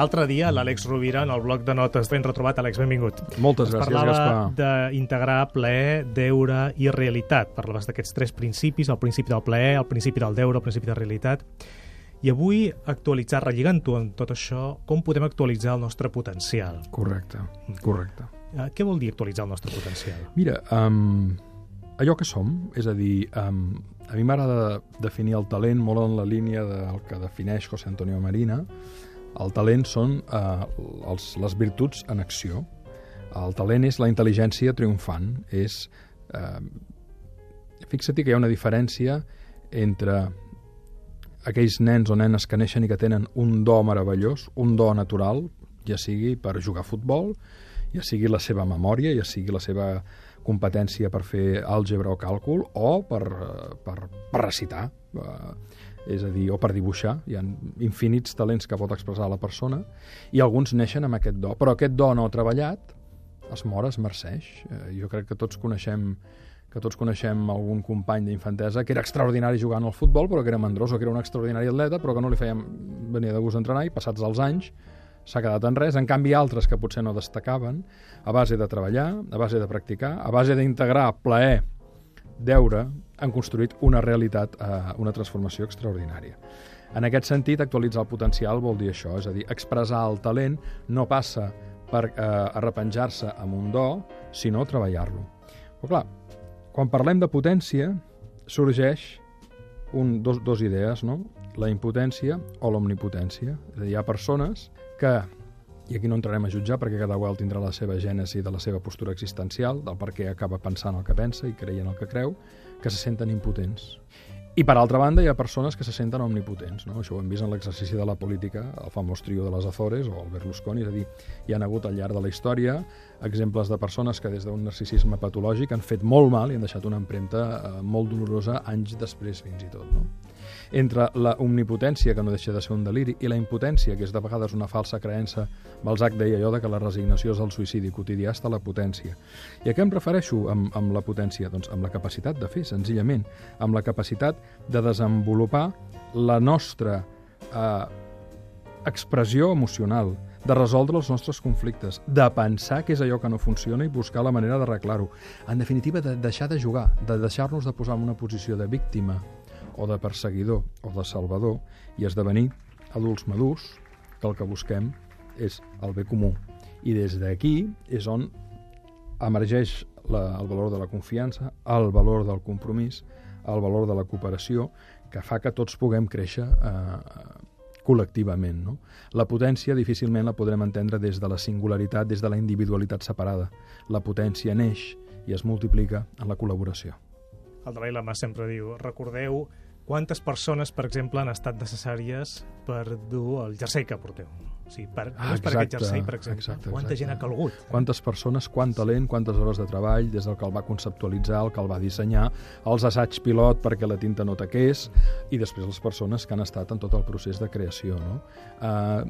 L'altre dia, l'Àlex Rovira, en el bloc de notes, ben retrobat. Àlex, benvingut. Moltes gràcies, parlava Gaspar. d'integrar plaer, deure i realitat. Parlaves d'aquests tres principis, el principi del plaer, el principi del deure, el principi de realitat. I avui actualitzar, relligant-ho amb tot això, com podem actualitzar el nostre potencial? Correcte, correcte. Eh, què vol dir actualitzar el nostre potencial? Mira, um, allò que som, és a dir, um, a mi m'agrada definir el talent molt en la línia del que defineix José Antonio Marina. El talent són uh, els, les virtuts en acció. El talent és la intel·ligència triomfant. És, uh, fixa't que hi ha una diferència entre aquells nens o nenes que neixen i que tenen un do meravellós, un do natural, ja sigui per jugar a futbol, ja sigui la seva memòria, ja sigui la seva competència per fer àlgebra o càlcul, o per, eh, per, per recitar, eh, és a dir, o per dibuixar. Hi ha infinits talents que pot expressar la persona, i alguns neixen amb aquest do. Però aquest do no treballat es mor, es marceix. Eh, jo crec que tots coneixem que tots coneixem algun company d'infantesa que era extraordinari jugant al futbol, però que era mandrós, o que era un extraordinari atleta, però que no li fèiem venir de gust d'entrenar, i passats els anys s'ha quedat en res. En canvi, altres que potser no destacaven, a base de treballar, a base de practicar, a base d'integrar plaer, deure, han construït una realitat, eh, una transformació extraordinària. En aquest sentit, actualitzar el potencial vol dir això, és a dir, expressar el talent no passa per eh, arrepenjar-se amb un do, sinó treballar-lo. Però clar, quan parlem de potència, sorgeix un, dos, dos idees, no? la impotència o l'omnipotència. És a dir, hi ha persones que, i aquí no entrarem a jutjar perquè cada qual tindrà la seva gènesi de la seva postura existencial, del per què acaba pensant el que pensa i creient el que creu, que se senten impotents. I per altra banda hi ha persones que se senten omnipotents, no? Això ho hem vist en l'exercici de la política, el famós trio de les Azores o el Berlusconi, és a dir, hi han hagut al llarg de la història exemples de persones que des d'un narcisisme patològic han fet molt mal i han deixat una empremta eh, molt dolorosa anys després fins i tot, no? Entre la omnipotència, que no deixa de ser un deliri, i la impotència, que és de vegades una falsa creença. Balzac deia allò de que la resignació és el suïcidi quotidià, està la potència. I a què em refereixo amb, amb la potència? Doncs amb la capacitat de fer, senzillament, amb la capacitat de desenvolupar la nostra eh, expressió emocional, de resoldre els nostres conflictes, de pensar què és allò que no funciona i buscar la manera d'arreglar-ho. En definitiva, de deixar de jugar, de deixar-nos de posar en una posició de víctima o de perseguidor o de salvador i esdevenir adults madurs que el que busquem és el bé comú. I des d'aquí és on emergeix la, el valor de la confiança, el valor del compromís, el valor de la cooperació, que fa que tots puguem créixer eh, col·lectivament. No? La potència difícilment la podrem entendre des de la singularitat, des de la individualitat separada. La potència neix i es multiplica en la col·laboració. El Dalai Lama sempre diu, recordeu quantes persones, per exemple, han estat necessàries per dur el jersei que porteu. O sigui, per, Ah, ah, per aquest exacte, jersei, per exemple. exacte, Quanta exacte. gent ha calgut? Quantes persones, quant talent, quantes hores de treball, des del que el va conceptualitzar, el que el va dissenyar, els assaigs pilot perquè la tinta no taqués, i després les persones que han estat en tot el procés de creació. No? Uh,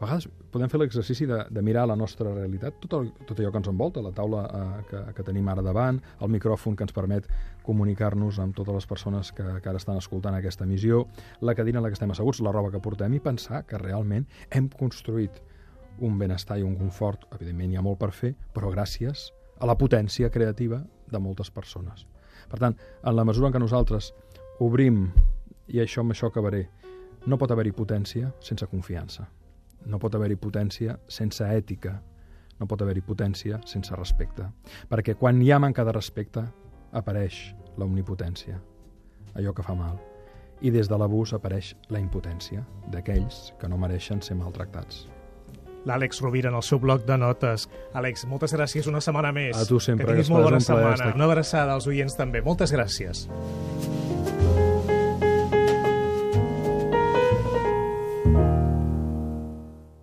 a vegades podem fer l'exercici de, de mirar la nostra realitat, tot, el, tot allò que ens envolta, la taula uh, que, que tenim ara davant, el micròfon que ens permet comunicar-nos amb totes les persones que, que ara estan escoltant aquesta emissió, la cadira en la que estem asseguts, la roba que portem, i pensar que realment hem construït un benestar i un confort, evidentment hi ha molt per fer, però gràcies a la potència creativa de moltes persones. Per tant, en la mesura en què nosaltres obrim, i això amb això acabaré, no pot haver-hi potència sense confiança. No pot haver-hi potència sense ètica. No pot haver-hi potència sense respecte. Perquè quan hi ha manca de respecte, apareix l'omnipotència, allò que fa mal. I des de l'abús apareix la impotència d'aquells que no mereixen ser maltractats. L'Àlex Rovira en el seu bloc de notes. Àlex, moltes gràcies una setmana més. A tu sempre, Que tinguis molt bona setmana. Una abraçada als oients també. Moltes gràcies.